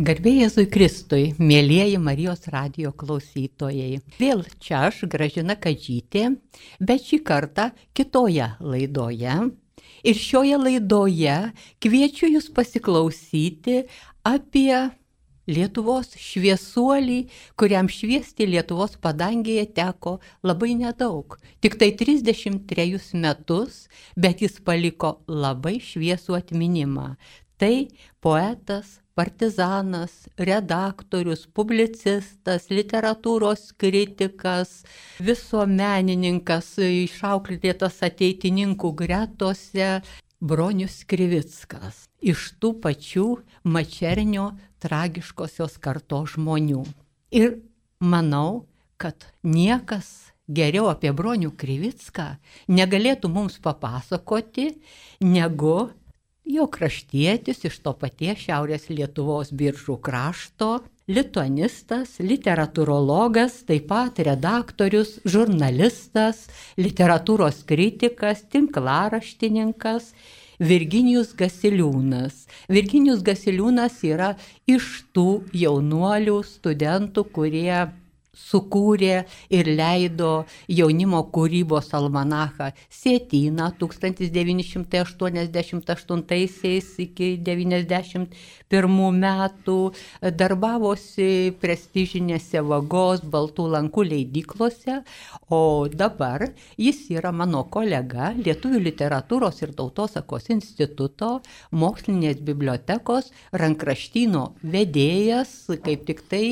Garbėjai Jėzui Kristui, mėlyjeji Marijos radio klausytojai. Vėl čia aš, Gražina Kadžytė, bet šį kartą kitoje laidoje. Ir šioje laidoje kviečiu Jūs pasiklausyti apie Lietuvos šviesuolį, kuriam šviesti Lietuvos padangėje teko labai nedaug. Tik tai 33 metus, bet jis paliko labai šviesų atminimą. Tai poetas, partizanas, redaktorius, publicistas, literatūros kritikas, visuomenininkas, išauklėtas ateitininkų gretose, Bronius Krivickas. Iš tų pačių mačernio tragiškosios karto žmonių. Ir manau, kad niekas geriau apie Bronių Krivicką negalėtų mums papasakoti, negu jo kraštietis iš to paties Šiaurės Lietuvos biržų krašto, lituanistas, literatūrologas, taip pat redaktorius, žurnalistas, literatūros kritikas, tinklaraštininkas. Virginijus Gasiliūnas. Virginijus Gasiliūnas yra iš tų jaunuolių studentų, kurie sukūrė ir leido jaunimo kūrybos almanachą Sietyną 1988 iki 1991 metų, darbavosi prestižinėse vagos Baltų lankų leidyklose, o dabar jis yra mano kolega Lietuvių literatūros ir tautosakos instituto mokslinės bibliotekos rankraštyno vedėjas, kaip tik tai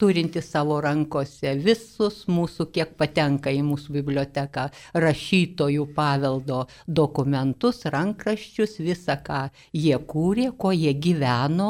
turinti savo rankose visus mūsų, kiek patenka į mūsų biblioteką, rašytojų paveldo dokumentus, rankraščius, visą, ką jie kūrė, ko jie gyveno.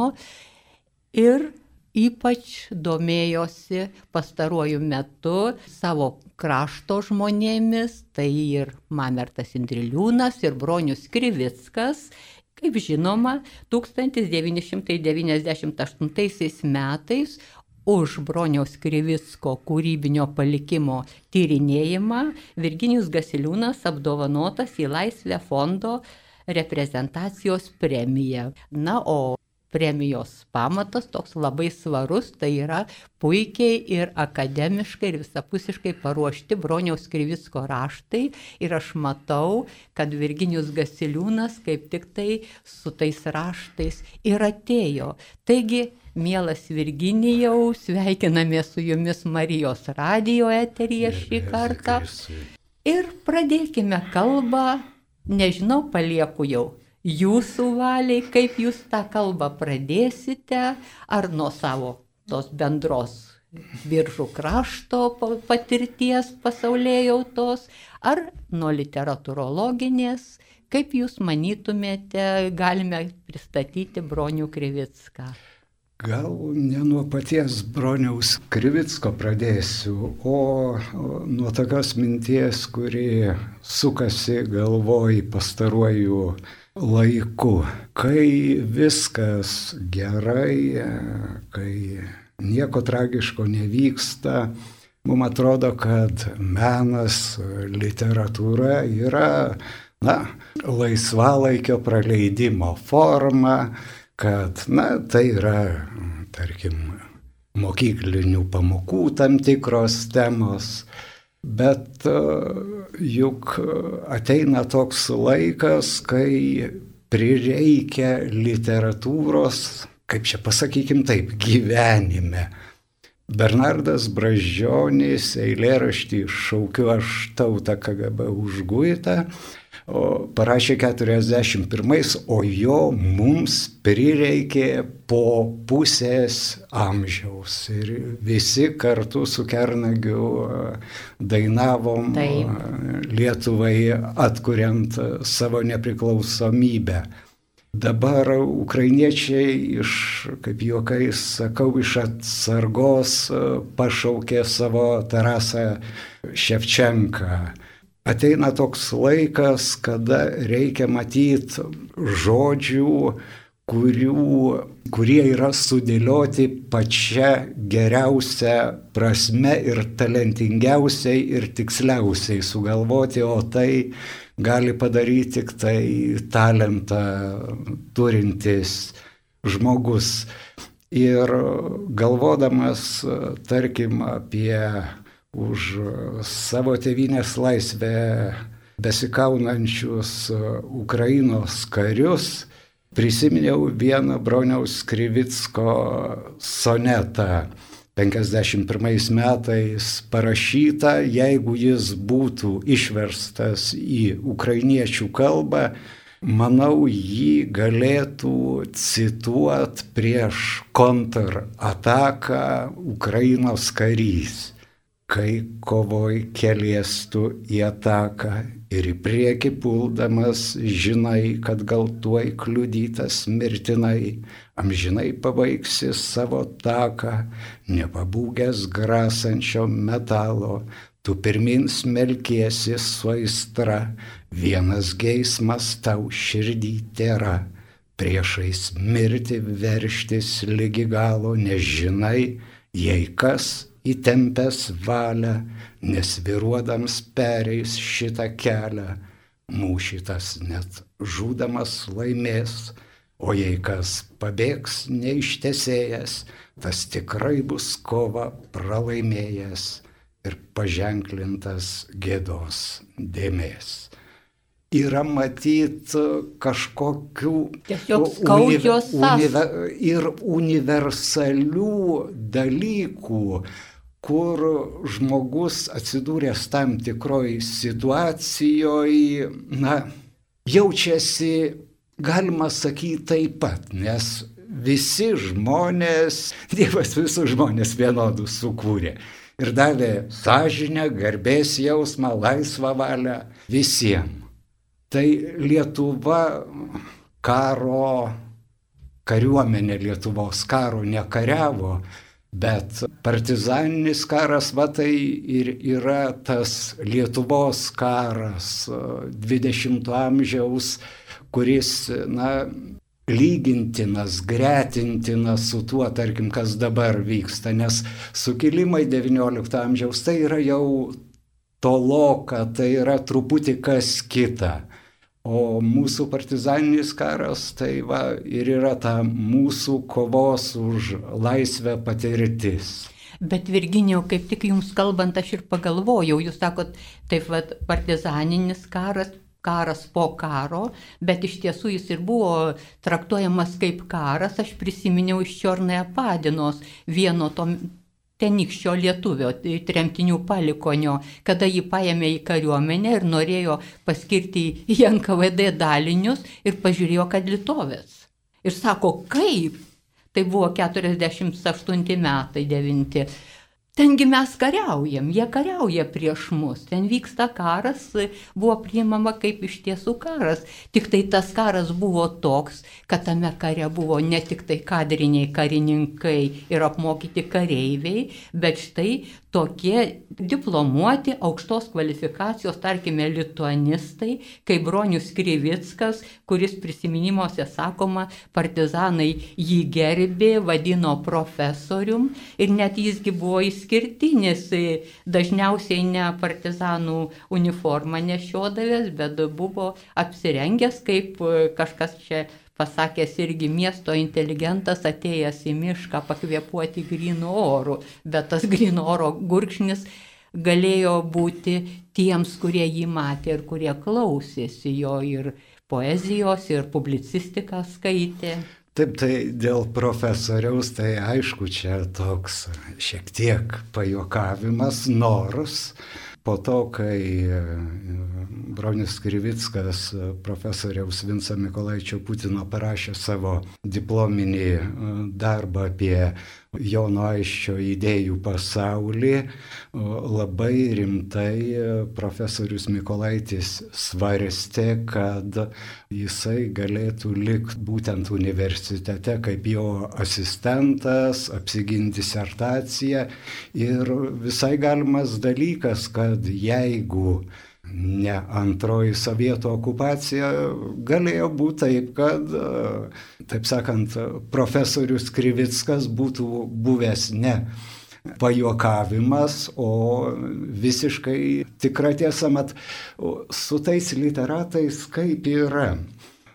Ir ypač domėjosi pastaruoju metu savo krašto žmonėmis, tai ir Mamertas Indriliūnas, ir Bronius Krivickas. Kaip žinoma, 1998 metais už Broniaus Krivicko kūrybinio palikimo tyrinėjimą Virginijus Gasiliūnas apdovanotas į Laisvę fondo reprezentacijos premiją. Na, o premijos pamatas toks labai svarus, tai yra puikiai ir akademiškai ir visapusiškai paruošti Broniaus Krivicko raštai ir aš matau, kad Virginijus Gasiliūnas kaip tik tai su tais raštais ir atėjo. Taigi, Mielas Virginijau, sveikiname su jumis Marijos radio eteryje šį kartą. Ir pradėkime kalbą, nežinau, palieku jau jūsų valiai, kaip jūs tą kalbą pradėsite, ar nuo savo tos bendros biržų krašto patirties pasaulėjautos, ar nuo literatūrologinės, kaip jūs manytumėte, galime pristatyti Bronių Krivicką. Gal ne nuo paties broniaus Krivicko pradėsiu, o nuo tokios minties, kuri sukasi galvoj pastaruoju laiku, kai viskas gerai, kai nieko tragiško nevyksta, mums atrodo, kad menas, literatūra yra, na, laisvalaikio praleidimo forma, kad, na, tai yra, tarkim, mokyklinių pamokų tam tikros temos, bet e, juk ateina toks laikas, kai prireikia literatūros, kaip čia pasakykim taip, gyvenime. Bernardas Bražionis eilėraštį šaukiu aš tautą KGB užguitą parašė 41, o jo mums prireikė po pusės amžiaus. Ir visi kartu su Kernagiu dainavom Taip. Lietuvai atkuriant savo nepriklausomybę. Dabar ukrainiečiai iš, kaip juokais sakau, iš atsargos pašaukė savo Tarasą Ševčenką ateina toks laikas, kada reikia matyti žodžių, kurių, kurie yra sudėlioti pačia geriausia prasme ir talentingiausiai ir tiksliausiai sugalvoti, o tai gali padaryti tik tai talentą turintis žmogus. Ir galvodamas, tarkim, apie už savo tėvynės laisvę besikaunančius Ukrainos karius, prisiminiau vieną broniaus Krivicko sonetą. 51 metais parašytą, jeigu jis būtų išverstas į ukrainiečių kalbą, manau, jį galėtų cituot prieš kontrataką Ukrainos karys, kai kovoj kelies tu į ataką ir į priekį puldamas žinai, kad gal tuoj kliudytas mirtinai, amžinai pabaigsi savo taką, nepabūgęs grasančio metalo, tu pirmin smelkiesi su aistra, vienas geismas tau širdį tėra, priešais mirti verštis lygi galo, nežinai, jei kas įtempęs valią, nesviruodams pereis šitą kelią, mūšytas net žudamas laimės, o jei kas pabėgs neištesėjęs, tas tikrai bus kova pralaimėjęs ir paženklintas gėdos dėmesys yra matyti kažkokių univer, univer, ir universalių dalykų, kur žmogus atsidūręs tam tikroj situacijoje, na, jaučiasi, galima sakyti, taip pat, nes visi žmonės, Dievas visus žmonės vienodus sukūrė ir davė sąžinę, garbės jausmą, laisvą valią visiems. Tai Lietuva karo, kariuomenė Lietuvos karo nekariavo, bet partizaninis karas, va tai ir yra tas Lietuvos karas 20-ojo amžiaus, kuris, na, lygintinas, gretintinas su tuo, tarkim, kas dabar vyksta, nes sukilimai XIX amžiaus tai yra jau toloka, tai yra truputį kas kita. O mūsų partizaninis karas tai va ir yra ta mūsų kovos už laisvę patirtis. Bet Virginijau, kaip tik jums kalbant, aš ir pagalvojau, jūs sakot, taip va, partizaninis karas, karas po karo, bet iš tiesų jis ir buvo traktuojamas kaip karas, aš prisiminiau iš Čiornėje Padinos vieno to tenykščio lietuvio, tremtinių palikonio, kada jį paėmė į kariuomenę ir norėjo paskirti į NKVD dalinius ir pažiūrėjo, kad litovės. Ir sako, kaip? Tai buvo 48 metai 9. Tengi mes kariaujam, jie kariauja prieš mus, ten vyksta karas, buvo priimama kaip iš tiesų karas. Tik tai tas karas buvo toks, kad tame kare buvo ne tik tai kadriniai karininkai ir apmokyti kareiviai, bet štai tokie diplomuoti aukštos kvalifikacijos, tarkime, lituanistai, kaip Bronius Krivickas, kuris prisiminimuose sakoma, partizanai jį gerbė, vadino profesorium ir net jisgi buvo išskirtinis, dažniausiai ne partizanų uniformą nešiodavęs, bet buvo apsirengęs kaip kažkas čia pasakęs irgi miesto inteligentas atėjęs į mišką pakvėpuoti grino oru, bet tas grino oro gurkšnis galėjo būti tiems, kurie jį matė ir kurie klausėsi jo ir poezijos, ir publicistiką skaitė. Taip, tai dėl profesoriaus, tai aišku, čia toks šiek tiek pajokavimas, nors po to, kai Bronis Krivickas, profesoriaus Vinco Mikolaičio Putino parašė savo diplominį e, darbą apie Jono Aiščio idėjų pasaulį, labai rimtai profesorius Mikolaitis svarstė, kad jisai galėtų likti būtent universitete kaip jo asistentas, apsiginti disertaciją. Ir visai galimas dalykas, kad jeigu ne antroji sovietų okupacija, galėjo būti taip, kad, taip sakant, profesorius Krivickas būtų buvęs ne pajuokavimas, o visiškai tikra tiesa, mat, su tais literatais kaip yra.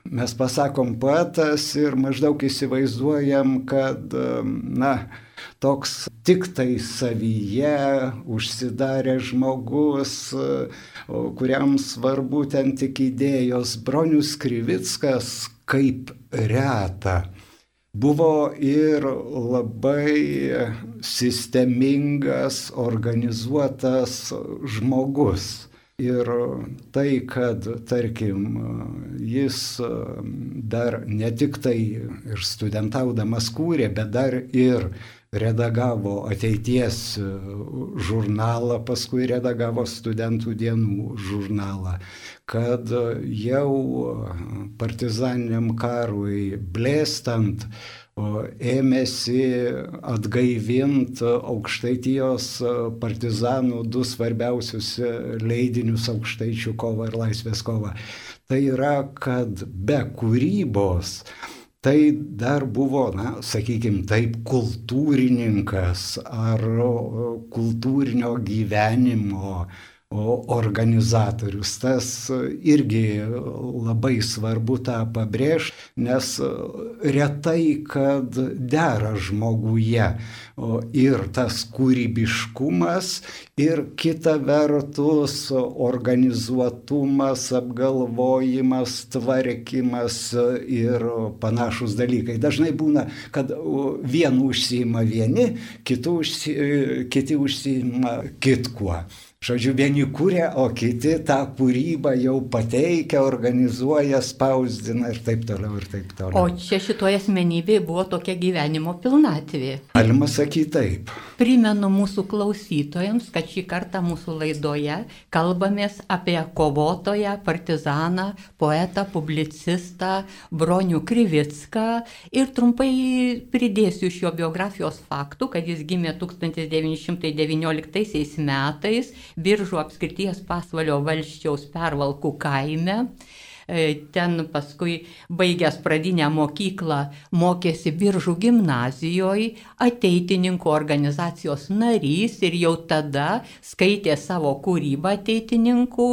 mes pasakom poetas ir maždaug įsivaizduojam, kad, na, toks tik tai savyje užsidarė žmogus, kuriam svarbu ten tik idėjos. Bronius Krivickas kaip reta buvo ir labai sistemingas, organizuotas žmogus. Ir tai, kad, tarkim, jis dar ne tik tai ir studentaudamas kūrė, bet dar ir redagavo ateities žurnalą, paskui redagavo studentų dienų žurnalą, kad jau partizaniniam karui blėstant ėmėsi atgaivinti aukštaitijos partizanų du svarbiausius leidinius aukštaičių kovą ir laisvės kovą. Tai yra, kad be kūrybos tai dar buvo, na, sakykime, taip kultūrininkas ar kultūrinio gyvenimo organizatorius. Tas irgi labai svarbu tą pabrėžti, nes retai, kad dera žmoguje ir tas kūrybiškumas, ir kita vertus organizuotumas, apgalvojimas, tvarkymas ir panašus dalykai. Dažnai būna, kad vienu užsima vieni, užsi, kiti užsima kitkuo. Žodžiu, vieni kūrė, o kiti tą kūrybą jau pateikia, organizuoja, spausdina ir taip toliau ir taip toliau. O čia šitoje asmenybėje buvo tokia gyvenimo pilnatvė. Galima sakyti taip. Primenu mūsų klausytojams, kad šį kartą mūsų laidoje kalbamės apie kovotoją, partizaną, poetą, publicistą Bronių Krivicką ir trumpai pridėsiu iš jo biografijos faktų, kad jis gimė 1919 metais Biržų apskrities pasvalio valščiaus pervalkų kaime. E, ten paskui baigęs pradinę mokyklą mokėsi Biržų gimnazijoje, ateitininkų organizacijos narys ir jau tada skaitė savo kūrybą ateitininkų.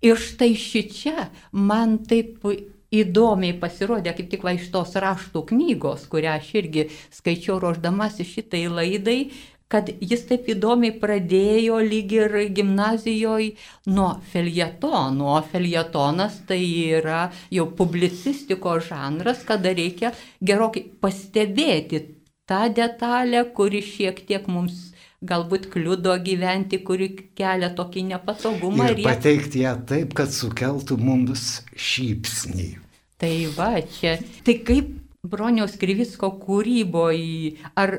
Ir štai ši čia man taip įdomiai pasirodė kaip tik va iš tos raštų knygos, kurią aš irgi skaičiau ruoždamasi šitai laidai, kad jis taip įdomiai pradėjo lyg ir gimnazijoje nuo feljetono. O feljetonas tai yra jau publicistikos žanras, kada reikia gerokai pastebėti tą detalę, kuri šiek tiek mums galbūt kliudo gyventi, kuri kelia tokį nepatogumą. Ir, ir pateikti ją taip, kad sukeltų mums šypsnį. Tai va, čia. Tai kaip Broniaus Krivicko kūryboje, ar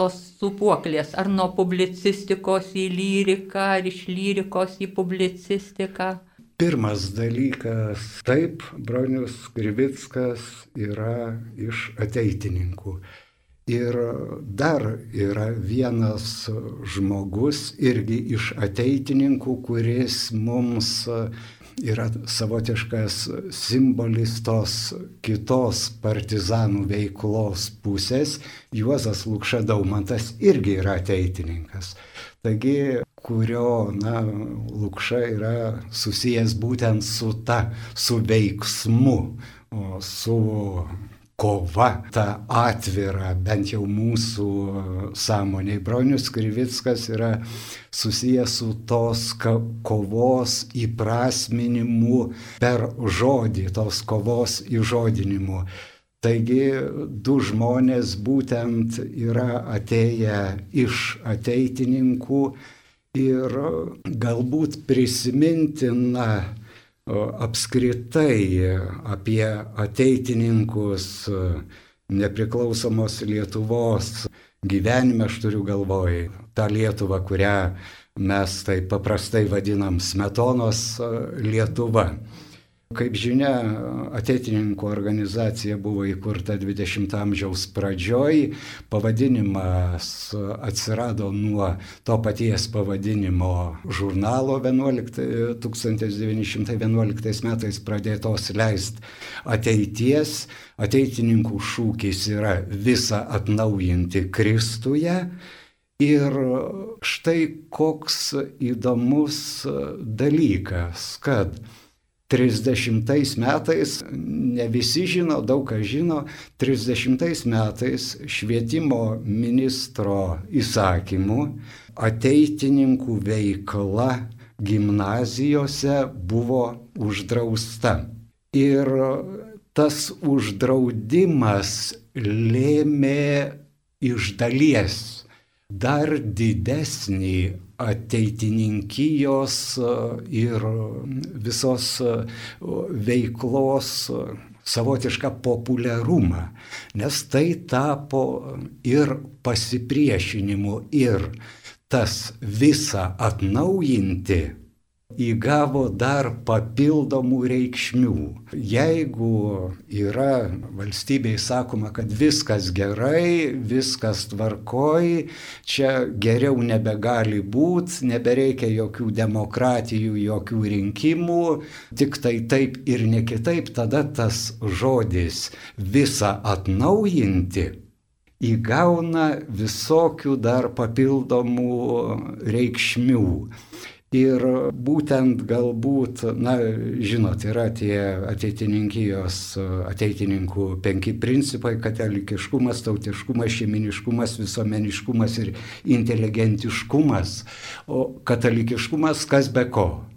tos supuoklės, ar nuo publicistikos į lyriką, ar iš lyrikos į publicistiką? Pirmas dalykas, taip, Bronius Krivickas yra iš ateitininkų. Ir dar yra vienas žmogus irgi iš ateitininkų, kuris mums yra savotiškas simbolis tos kitos partizanų veiklos pusės. Juozas Lukša Daumantas irgi yra ateitininkas. Taigi, kurio, na, Lukša yra susijęs būtent su ta, su veiksmu, su kova, ta atvira, bent jau mūsų sąmoniai. Bronius Krivickas yra susijęs su tos kovos įprasminimu per žodį, tos kovos įžodinimu. Taigi du žmonės būtent yra atėję iš ateitininkų ir galbūt prisimintina apskritai apie ateitininkus nepriklausomos Lietuvos gyvenime, aš turiu galvoj tą Lietuvą, kurią mes taip paprastai vadinam Smetonos Lietuva. Kaip žinia, ateitininkų organizacija buvo įkurta 20 amžiaus pradžioj, pavadinimas atsirado nuo to paties pavadinimo žurnalo 11, 1911 metais pradėtos leisti ateities. Ateitininkų šūkis yra visą atnaujinti Kristuje. Ir štai koks įdomus dalykas, kad 30 metais, ne visi žino, daug kas žino, 30 metais švietimo ministro įsakymu ateitininkų veikla gimnazijose buvo uždrausta. Ir tas uždraudimas lėmė iš dalies dar didesnį ateitininkijos ir visos veiklos savotišką populiarumą, nes tai tapo ir pasipriešinimu, ir tas visą atnaujinti įgavo dar papildomų reikšmių. Jeigu yra valstybei sakoma, kad viskas gerai, viskas tvarkoj, čia geriau nebegali būti, nebereikia jokių demokratijų, jokių rinkimų, tik tai taip ir ne kitaip, tada tas žodis visą atnaujinti įgauna visokių dar papildomų reikšmių. Ir būtent galbūt, na, žinot, yra tie ateitininkijos, ateitininkų penki principai - katalikiškumas, tautiškumas, šeiminiškumas, visuomeniškumas ir inteligentiškumas. O katalikiškumas kas be ko?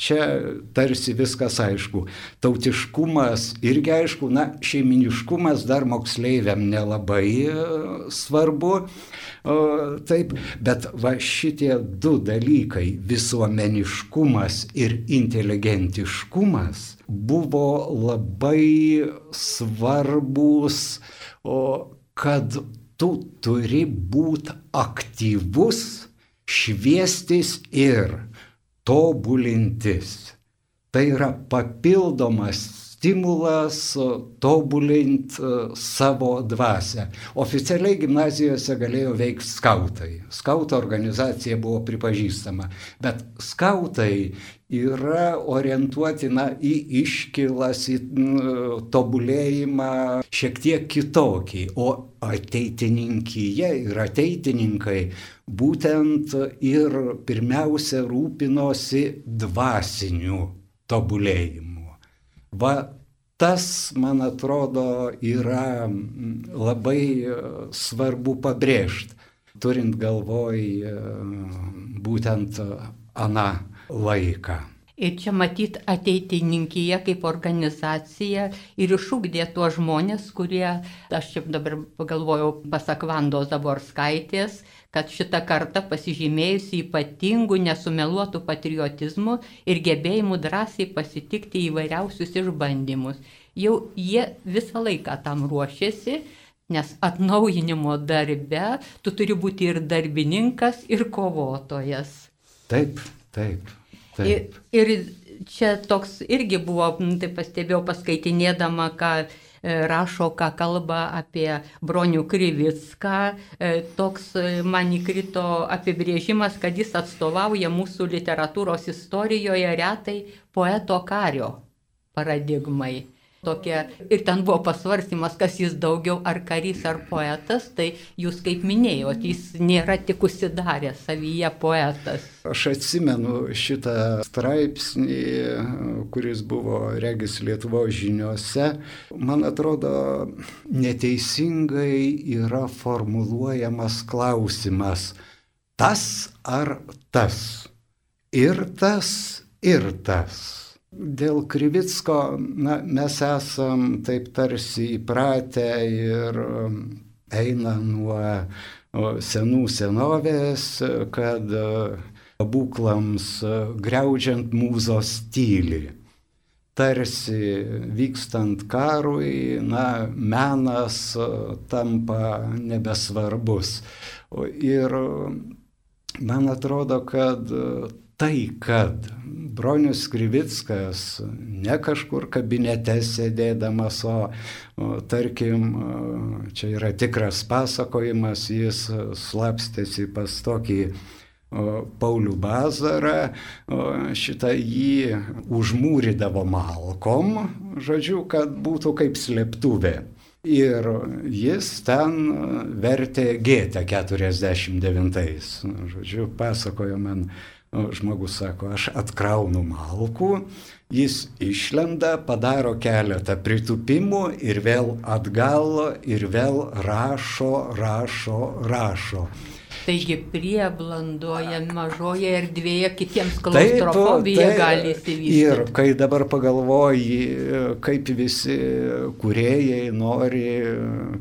Čia tarsi viskas aišku. Tautiškumas irgi aišku, na, šeiminiškumas dar moksleiviam nelabai e, svarbu. O, taip, bet va šitie du dalykai - visuomeniškumas ir inteligentiškumas - buvo labai svarbus, o kad tu turi būti aktyvus, šviestis ir tobulintis. Tai yra papildomas stimulas tobulinti e, savo dvasę. Oficialiai gimnazijose galėjo veikti skautai. Skauto organizacija buvo pripažįstama, bet skautai yra orientuotina į iškilas, į tobulėjimą šiek tiek kitokį, o ateitininkyje ir ateitininkai būtent ir pirmiausia rūpinosi dvasiniu tobulėjimu. Va tas, man atrodo, yra labai svarbu pabrėžti, turint galvoj būtent aną laiką. Ir čia matyt ateitininkija kaip organizacija ir išūkdė tuos žmonės, kurie, aš čia dabar pagalvojau, pasak Vandos Zaborskaitės, kad šitą kartą pasižymėjusi ypatingų nesumeluotų patriotizmų ir gebėjimų drąsiai pasitikti įvairiausius išbandymus. Jau jie visą laiką tam ruošiasi, nes atnaujinimo darbe tu turi būti ir darbininkas, ir kovotojas. Taip, taip. Ir, ir čia toks irgi buvo, tai pastebėjau paskaitinėdama, e, rašo, ką kalba apie Bronių Krivicką. E, toks e, man įkrito apibrėžimas, kad jis atstovauja mūsų literatūros istorijoje retai poeto kario paradigmai tokia. Ir ten buvo pasvarstymas, kas jis daugiau, ar karys, ar poetas. Tai jūs kaip minėjot, jis nėra tik užsidaręs savyje poetas. Aš atsimenu šitą straipsnį, kuris buvo regis Lietuvo žiniuose. Man atrodo, neteisingai yra formuluojamas klausimas. Tas ar tas? Ir tas, ir tas. Dėl Krivicko na, mes esam taip tarsi įpratę ir um, eina nuo senų senovės, kad būklams greudžiant mūzos tyli. Tarsi vykstant karui, na, menas tampa nebesvarbus. Ir man atrodo, kad tai, kad Bronius Krivickas ne kažkur kabinete sėdėdamas, o, tarkim, čia yra tikras pasakojimas, jis slapstėsi pas tokį Paulių Bazarą, šitą jį užmūrydavo malkom, žodžiu, kad būtų kaip slėptuvė. Ir jis ten vertė gėtę 49. Žodžiu, pasakojo man žmogus sako, aš atkraunu malkų, jis išlenda, padaro keletą pritupimų ir vėl atgal ir vėl rašo, rašo, rašo. Taigi prieblandoje, mažoje erdvėje kitiems klaustrofobija gali įsivystyti. Ir kai dabar pagalvoji, kaip visi kuriejai nori,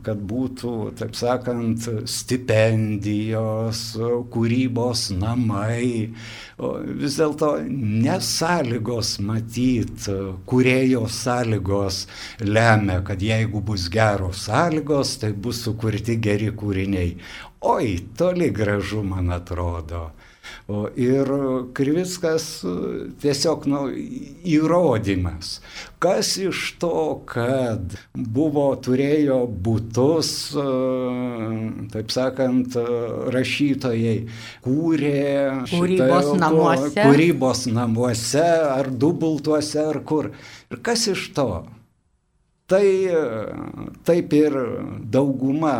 kad būtų, taip sakant, stipendijos, kūrybos namai, vis dėlto nesąlygos matyt, kurėjo sąlygos lemia, kad jeigu bus geros sąlygos, tai bus sukurti geri kūriniai. Oi, toli gražu, man atrodo. O ir Krivickas tiesiog nu, įrodymas. Kas iš to, kad buvo, turėjo būtus, taip sakant, rašytojai, kūrė kūrybos šitą, namuose. Kūrybos namuose, ar dubultuose, ar kur. Ir kas iš to? Tai taip ir dauguma,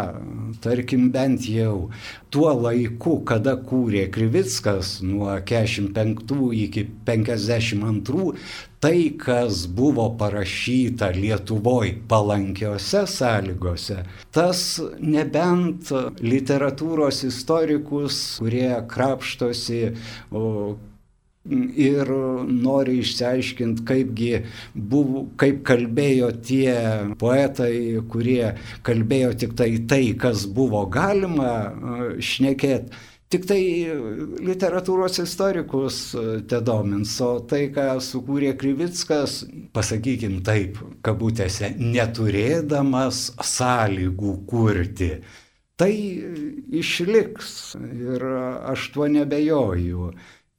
tarkim bent jau tuo laiku, kada kūrė Krivickas nuo 45 iki 52, tai, kas buvo parašyta Lietuvoje palankiose sąlygose, tas nebent literatūros istorikus, kurie krapštosi ir nori išsiaiškinti, kaipgi buvo, kaip kalbėjo tie poetai, kurie kalbėjo tik tai tai, kas buvo galima šnekėti. Tik tai literatūros istorikus te domins, o tai, ką sukūrė Krivickas, pasakykim taip, kabutėse, neturėdamas sąlygų kurti, tai išliks ir aš tuo nebejoju.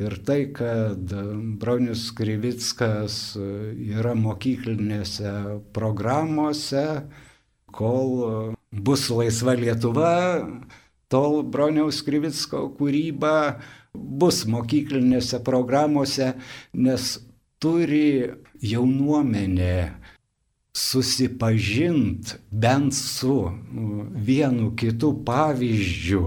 Ir tai, kad Bronius Krivickas yra mokyklinėse programuose, kol bus laisva Lietuva, tol Broniaus Krivicko kūryba bus mokyklinėse programuose, nes turi jaunuomenė susipažint bent su vienu kitu pavyzdžiu,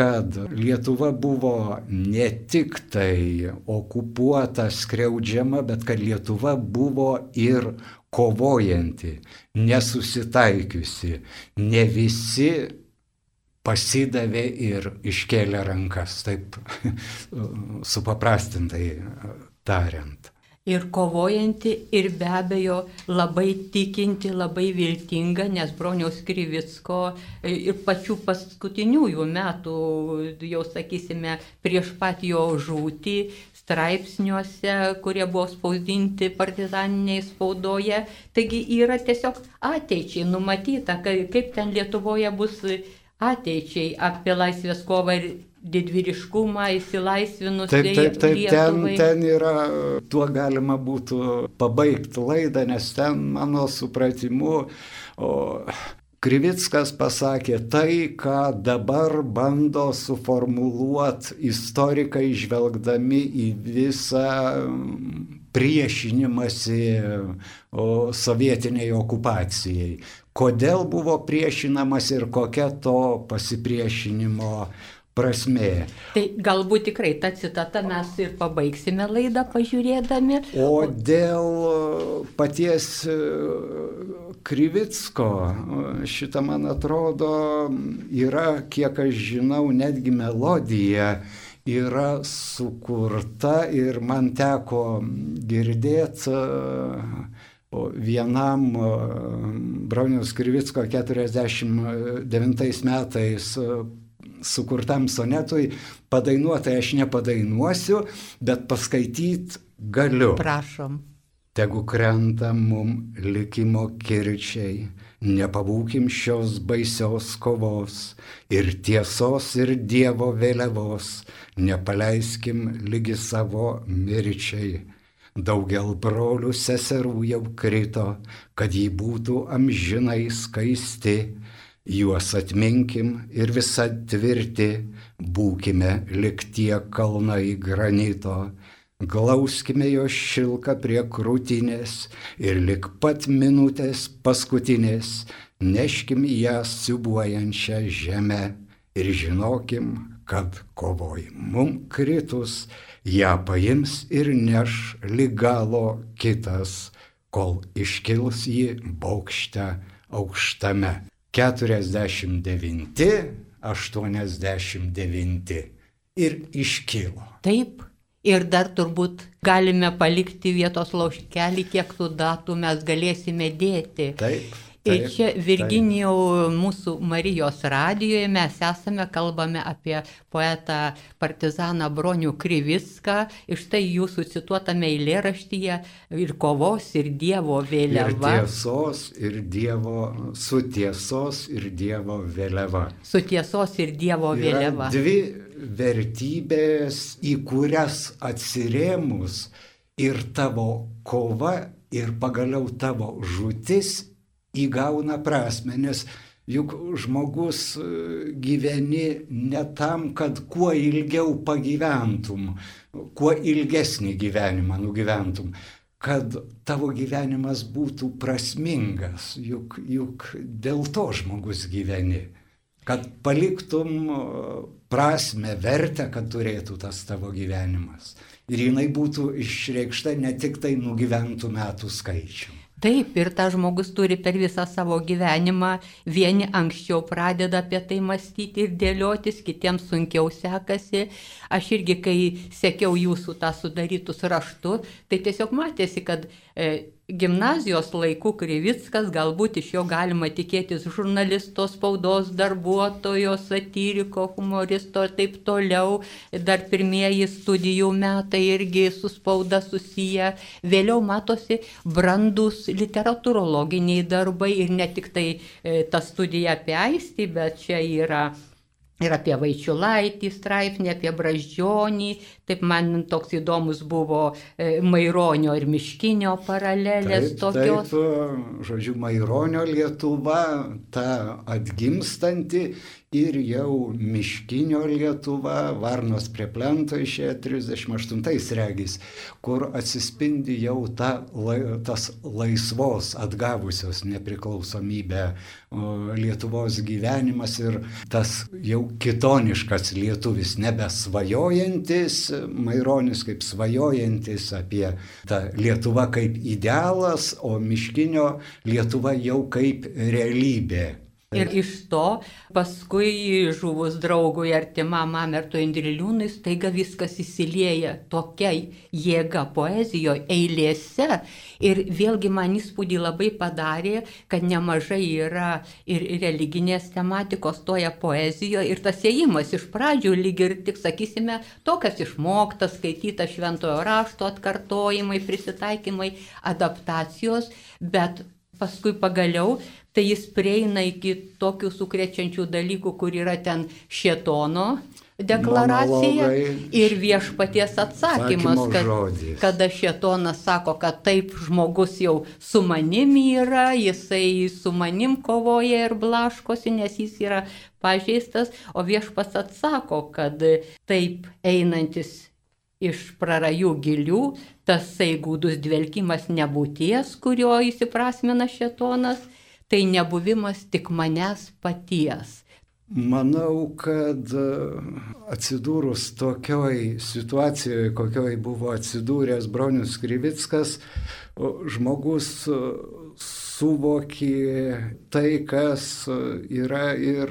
kad Lietuva buvo ne tik tai okupuota, skriaudžiama, bet kad Lietuva buvo ir kovojanti, nesusitaikiusi. Ne visi pasidavė ir iškėlė rankas, taip supaprastintai tariant ir kovojanti, ir be abejo labai tikinti, labai viltinga, nes broniaus Krivicko e, ir pačių paskutiniųjų metų, jau sakysime, prieš pat jo žūtį, straipsniuose, kurie buvo spausdinti partizaniniai spaudoje. Taigi yra tiesiog ateičiai numatyta, kaip ten Lietuvoje bus ateičiai apie laisvės kovą ir didvyriškumą, įsilaisvinus. Taip, taip, taip, Lietuvai. ten, ten yra, tuo galima būtų pabaigti laidą, nes ten mano supratimu, o, Krivickas pasakė tai, ką dabar bando suformuluoti istorikai žvelgdami į visą priešinimąsi sovietiniai okupacijai. Kodėl buvo priešinamas ir kokia to pasipriešinimo prasmė. Tai galbūt tikrai tą citatą mes ir pabaigsime laidą pažiūrėdami. O dėl paties e, Krivicko, šitą man atrodo, yra, kiek aš žinau, netgi melodija yra sukurta ir man teko girdėti vienam Bronius Krivicko 49 metais sukurtam sonetui padainuotai aš nepadainuosiu, bet paskaityti galiu. Prašom. Tegu krenta mum likimo kirčiai, nepabūkim šios baisios kovos ir tiesos ir Dievo vėliavos, nepaleiskim lygi savo mirčiai. Daugel brolių seserų jau krito, kad jį būtų amžinai skaisti, juos atminkim ir visą tvirti, būkime liktie kalnai granito, glauskime jo šilką prie krūtinės ir lik pat minutės paskutinės neškim ją siubuojančią žemę ir žinokim, kad kovoj mum kritus, ją paims ir neš lygalo kitas, kol iškils ji baukšte aukštame. 49, 89 ir iškilo. Taip, ir dar turbūt galime palikti vietos lauškelį, kiek tų datų mes galėsime dėti. Taip. Ir čia Virginijau mūsų Marijos radijoje mes esame, kalbame apie poetą partizaną Bronių Krivicką. Iš tai jūsų cituotame eilėraštyje ir kovos, ir Dievo vėliava. Ir tiesos, ir Dievo, su tiesos ir Dievo vėliava. Su tiesos ir Dievo Yra vėliava. Dvi vertybės, į kurias atsirėmus ir tavo kova, ir pagaliau tavo žūtis įgauna prasme, nes juk žmogus e, gyveni ne tam, kad kuo ilgiau pagyventum, kuo ilgesnį gyvenimą nugyventum, kad tavo gyvenimas būtų prasmingas, juk, juk dėl to žmogus gyveni, kad paliktum e, prasme, vertę, kad turėtų tas tavo gyvenimas. Ir jinai būtų išreikšta ne tik tai nugyventų metų skaičiumi. Taip, ir tas žmogus turi per visą savo gyvenimą, vieni anksčiau pradeda apie tai mąstyti ir dėliotis, kitiems sunkiau sekasi. Aš irgi, kai sekiau jūsų tą sudarytus raštu, tai tiesiog matėsi, kad gimnazijos laikų Krivickas, galbūt iš jo galima tikėtis žurnalisto, spaudos darbuotojo, satyriko, humoristo ir taip toliau. Dar pirmieji studijų metai irgi su spauda susiję. Vėliau matosi brandus literatūrologiniai darbai ir ne tik tai e, ta studija apie aistį, bet čia yra Ir apie Vaičiulaitį straipsnį, apie Braždžionį. Taip man toks įdomus buvo e, Maironio ir Miškinio paralelės taip, tokios. Taip, žodžiu, Maironio Lietuva, ta atgimstanti ir jau Miškinio Lietuva, Varnos prie plento išėjo 38 regis, kur atsispindi jau ta, tas laisvos atgavusios nepriklausomybę Lietuvos gyvenimas ir tas jau kitoniškas lietuvis, nebesvajojantis, Maironis kaip svajojantis apie tą Lietuvą kaip idealas, o Miškinio Lietuva jau kaip realybė. Ir iš to paskui žuvus draugui artimam Amerto Indriliūnui staiga viskas įsilieja tokia jėga poezijoje, eilėse. Ir vėlgi man įspūdį labai padarė, kad nemažai yra ir religinės tematikos toje poezijoje. Ir tas ėjimas iš pradžių lyg ir tik, sakysime, to, kas išmokta, skaityta šventojo rašto atkartojimai, prisitaikymai, adaptacijos, bet paskui pagaliau, tai jis prieina iki tokių sukrečiančių dalykų, kur yra ten šetono deklaracija Monologai, ir viešpaties atsakymas, kad, kada šetonas sako, kad taip žmogus jau su manim yra, jisai su manim kovoja ir blaškosi, nes jis yra pažeistas, o viešpas atsako, kad taip einantis iš prarajų gilių, tasai gūdus dvelkimas nebūties, kurio įsiprasmina šetonas, tai nebuvimas tik manęs paties. Manau, kad e, atsidūrus tokioj situacijoje, kokioj buvo atsidūręs Bronius Krivickas, žmogus e, suvokė tai, kas yra ir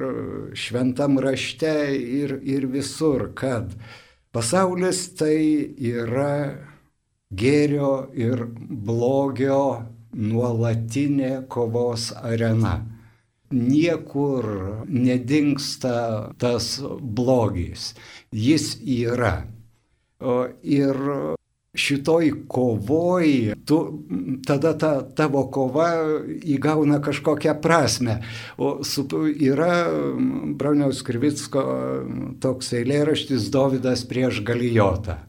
šventam rašte, ir, ir visur, kad pasaulis tai yra gėrio ir blogio nuolatinė kovos arena niekur nedingsta tas blogis. Jis yra. Ir šitoj kovoj, tu, tada ta tavo kova įgauna kažkokią prasme. O su, yra Brauniaus Krivicko toks eilėraštis Davidas prieš Galijotą.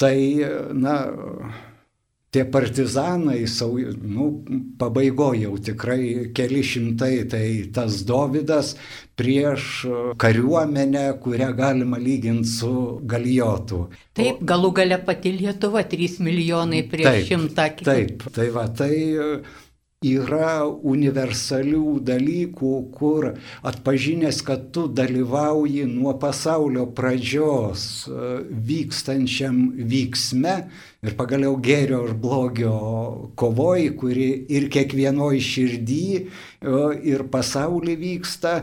Tai, na, tie partizanai, nu, pabaigoje jau tikrai keli šimtai, tai tas Dovydas prieš kariuomenę, kurią galima lyginti su Galijotu. Taip, galų gale pati Lietuva 3 milijonai prieš taip, šimtą. Taip, tai va, tai yra universalių dalykų, kur atpažinęs, kad tu dalyvauji nuo pasaulio pradžios e, vykstančiam vyksme ir pagaliau gėrio ir blogio kovoj, kuri ir kiekvienoj širdį e, ir pasaulyje vyksta,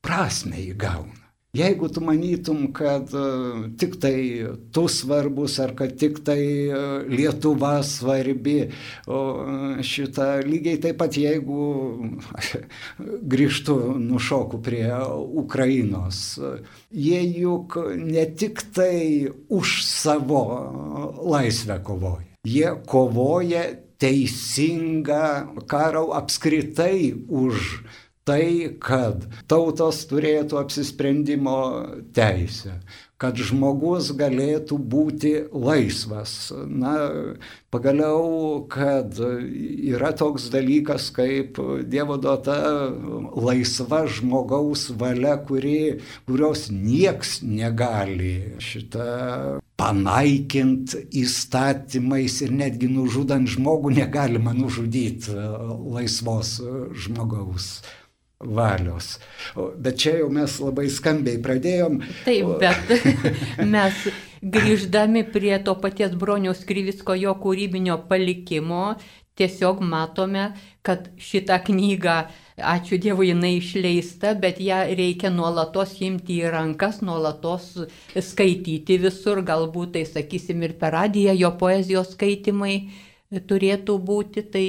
prasme įgauna. Jeigu tu manytum, kad uh, tik tai tu svarbus ar kad tik tai uh, Lietuva svarbi, uh, šitą lygiai taip pat jeigu aš grįžtu, nušoku prie Ukrainos, jie juk ne tik tai už savo laisvę kovoja, jie kovoja teisingą karą apskritai už tai, kad tautos turėtų apsisprendimo teisę, kad žmogus galėtų būti laisvas. Na, pagaliau, kad yra toks dalykas kaip Dievo duota laisva žmogaus valia, kuri, kurios nieks negali šitą panaikinti įstatymais ir netgi nužudant žmogų negalima nužudyti laisvos žmogaus valios. Bet čia jau mes labai skambiai pradėjom. Taip, bet mes grįždami prie to paties broniaus Kryvisko jo kūrybinio palikimo, tiesiog matome, kad šitą knygą, ačiū Dievui, jinai išleista, bet ją reikia nuolatos imti į rankas, nuolatos skaityti visur, galbūt tai sakysim ir per radiją jo poezijos skaitimai turėtų būti, tai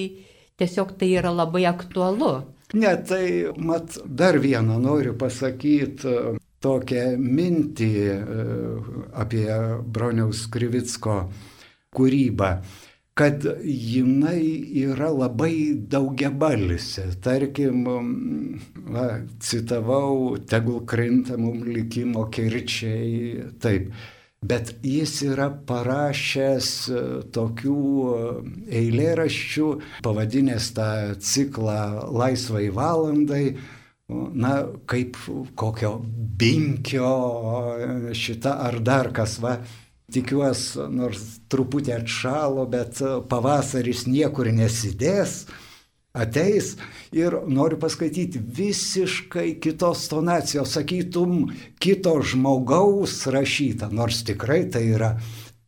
tiesiog tai yra labai aktualu. Ne, tai mat dar vieną noriu pasakyti e, tokią mintį e, apie Broniaus Krivicko kūrybą kad jinai yra labai daugiabalsė. Tarkim, va, citavau, tegul krinta mum likimo kirčiai, taip. Bet jis yra parašęs e, tokių e, eilėraščių, pavadinęs tą ciklą Laisvai valandai, na, kaip kokio binkio e, šita ar dar kas va. Tikiuosi, nors truputį atšalo, bet pavasaris niekur nesidės ateis ir noriu paskaityti visiškai kitos tonacijos, sakytum, kito žmogaus rašyta, nors tikrai tai yra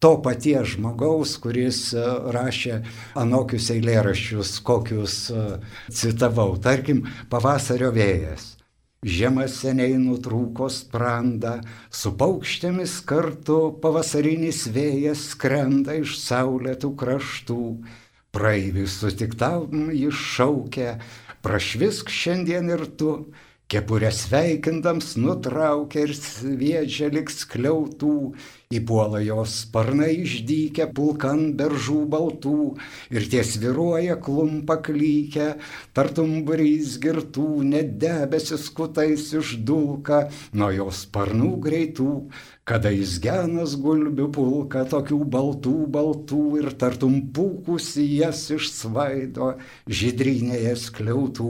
to paties žmogaus, kuris e, rašė anokius eilėraščius, kokius e, citavau. Tarkim, pavasario vėjas. Žiema seniai nutrūko sprandą, su paukštėmis kartu pavasarinis vėjas skrenda iš saulėtų kraštų praeiviui sutiktam jis šaukia, prašvisk šiandien ir tu, kepurę sveikindams nutraukia ir sviedžia liks kliautų, įpuola jos sparnai išdykę pulkan beržų baltų ir ties viruoja klumpa klykia, tartum brys girtų, net debesis kutais išdulka nuo jos sparnų greitų, kada jis genas gulbių pulka tokių baltų, baltų ir tartum pūkus jas išsvaido žydrinėje skliautų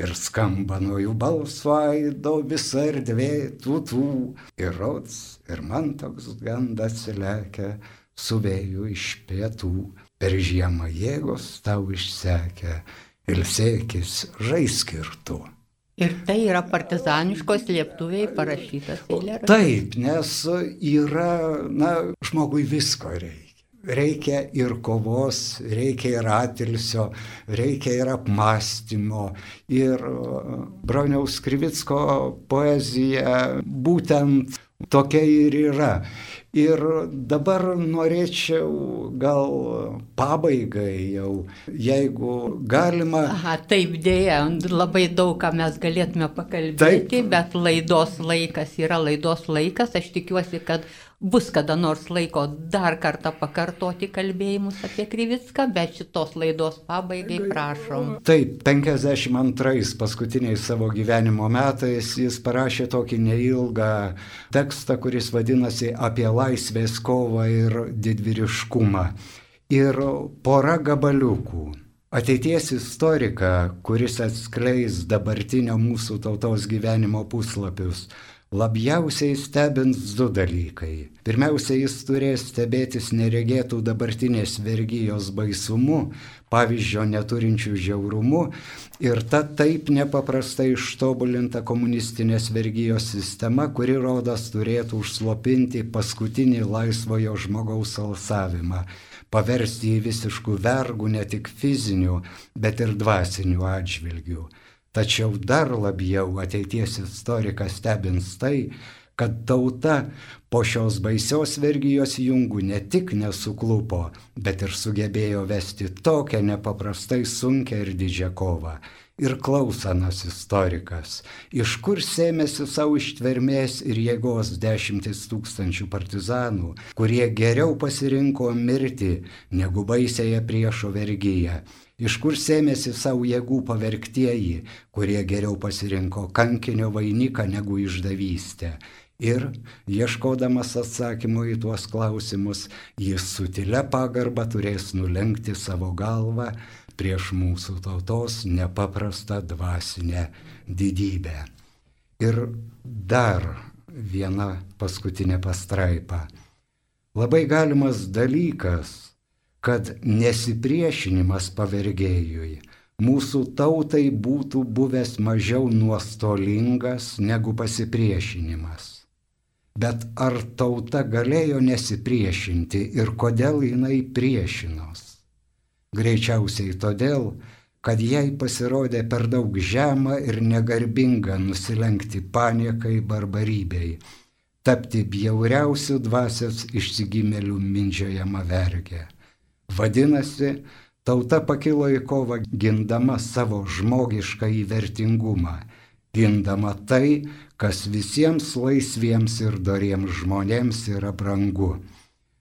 ir skamba nuo jų balso aido visa erdvė tūtų ir rods ir man toks gandas lekia su vėju iš pietų per žiemą jėgos tau išsekia ir sėkis žaiskirtu. Ir tai yra partizaniškos lieptuviai parašytas eilėraštis. Taip, nes yra, na, žmogui visko reikia. Reikia ir kovos, reikia ir atilsio, reikia ir apmąstymo. Ir Broniaus Krivicko poezija būtent tokia ir yra. Ir dabar norėčiau gal pabaigai jau, jeigu galima. Aha, taip dėja, labai daug ką mes galėtume pakalbėti, taip. bet laidos laikas yra laidos laikas. Aš tikiuosi, kad bus kada nors laiko dar kartą pakartoti kalbėjimus apie Krivicką, bet šitos laidos pabaigai prašom. Taip, 52 paskutiniais savo gyvenimo metais jis parašė tokį neilgą tekstą, kuris vadinasi apie laisvės kovą ir didvyriškumą. Ir pora gabaliukų. Ateities istorika, kuris atskleis dabartinio mūsų tautos gyvenimo puslapius, labiausiai stebins du dalykai. Pirmiausia, jis turės stebėtis neregėtų dabartinės vergyjos baisumu, pavyzdžio neturinčių žiaurumu ir ta taip nepaprastai ištobulinta komunistinės vergyjos sistema, kuri rodas turėtų užslopinti paskutinį laisvojo žmogaus alsavimą paversti jį visiškų vergų ne tik fizinių, bet ir dvasinių atžvilgių. Tačiau dar labiau ateities istorikas stebins tai, kad tauta po šios baisios vergyjos jungų ne tik nesuklupo, bet ir sugebėjo vesti tokią nepaprastai sunkę ir didžią kovą. Ir klausanas istorikas, iš kur sėmėsi savo ištvermės ir jėgos dešimtis tūkstančių partizanų, kurie geriau pasirinko mirti negu baisėje priešo vergyje iš kur sėmėsi savo jėgų pavergtieji, kurie geriau pasirinko kankinio vainiką negu išdavystę. Ir, ieškodamas atsakymų į tuos klausimus, jis sutilę pagarbą turės nulenkti savo galvą prieš mūsų tautos nepaprastą dvasinę didybę. Ir dar viena paskutinė pastraipa. Labai galimas dalykas, kad nesipriešinimas pavergėjui mūsų tautai būtų buvęs mažiau nuostolingas negu pasipriešinimas. Bet ar tauta galėjo nesipriešinti ir kodėl jinai priešinos? Greičiausiai todėl, kad jai pasirodė per daug žema ir negarbinga nusilenkti paniekai barbarybei, tapti bjauriausių dvasios išsigimėlių mindžiojama vergė. Vadinasi, tauta pakilo į kovą gindama savo žmogišką įvertingumą, gindama tai, kas visiems laisviems ir doriems žmonėms yra brangu.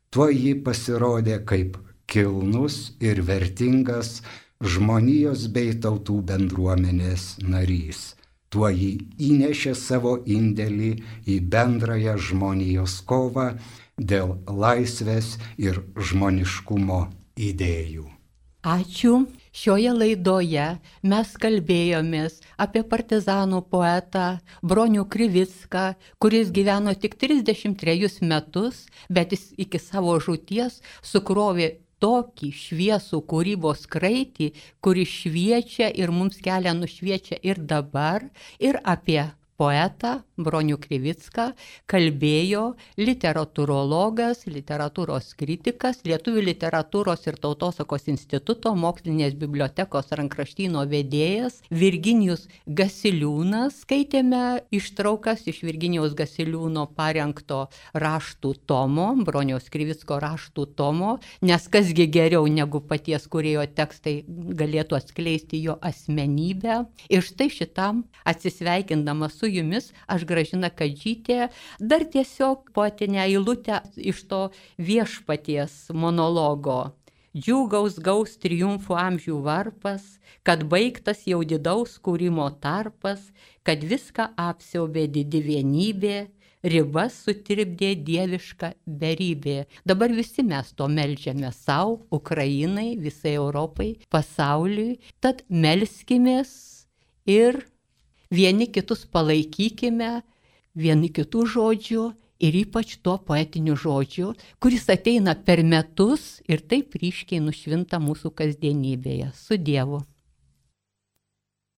Tuo ji pasirodė kaip kilnus ir vertingas žmonijos bei tautų bendruomenės narys. Tuo ji įnešė savo indėlį į bendrąją žmonijos kovą dėl laisvės ir žmoniškumo idėjų. Ačiū. Šioje laidoje mes kalbėjomės apie partizanų poetą Bronių Krivicką, kuris gyveno tik 33 metus, bet jis iki savo žūties sukrovė tokį šviesų kūrybos kraitį, kuris šviečia ir mums kelią nušviečia ir dabar, ir apie poetą Bronių Krivicką kalbėjo literatūrologas, literatūros kritikas, Lietuvių literatūros ir tautosakos instituto mokslinės bibliotekos rankraštyno vedėjas Virginijus Gasiliūnas. Skaitėme ištraukas iš Virginijaus Gasiliūno parengto raštų tomo, Broniaus Krivicko raštų tomo, nes kasgi geriau negu paties kurėjo tekstai galėtų atskleisti jo asmenybę. Ir štai šitam atsisveikindama su jumis aš Gražina Kadžytė dar tiesiog poetinę eilutę iš to viešpaties monologo. Džiūgaus gaus triumfų amžių varpas, kad baigtas jau didaus kūrimo tarpas, kad viską apsiaubė didi vienybė, ribas sutirpdė dieviška beribė. Dabar visi mes to melžiame savo, Ukrainai, visai Europai, pasauliui, tad melskimės ir vieni kitus palaikykime, vieni kitų žodžių ir ypač tuo poetiniu žodžiu, kuris ateina per metus ir taip ryškiai nušvinta mūsų kasdienybėje. Su Dievu.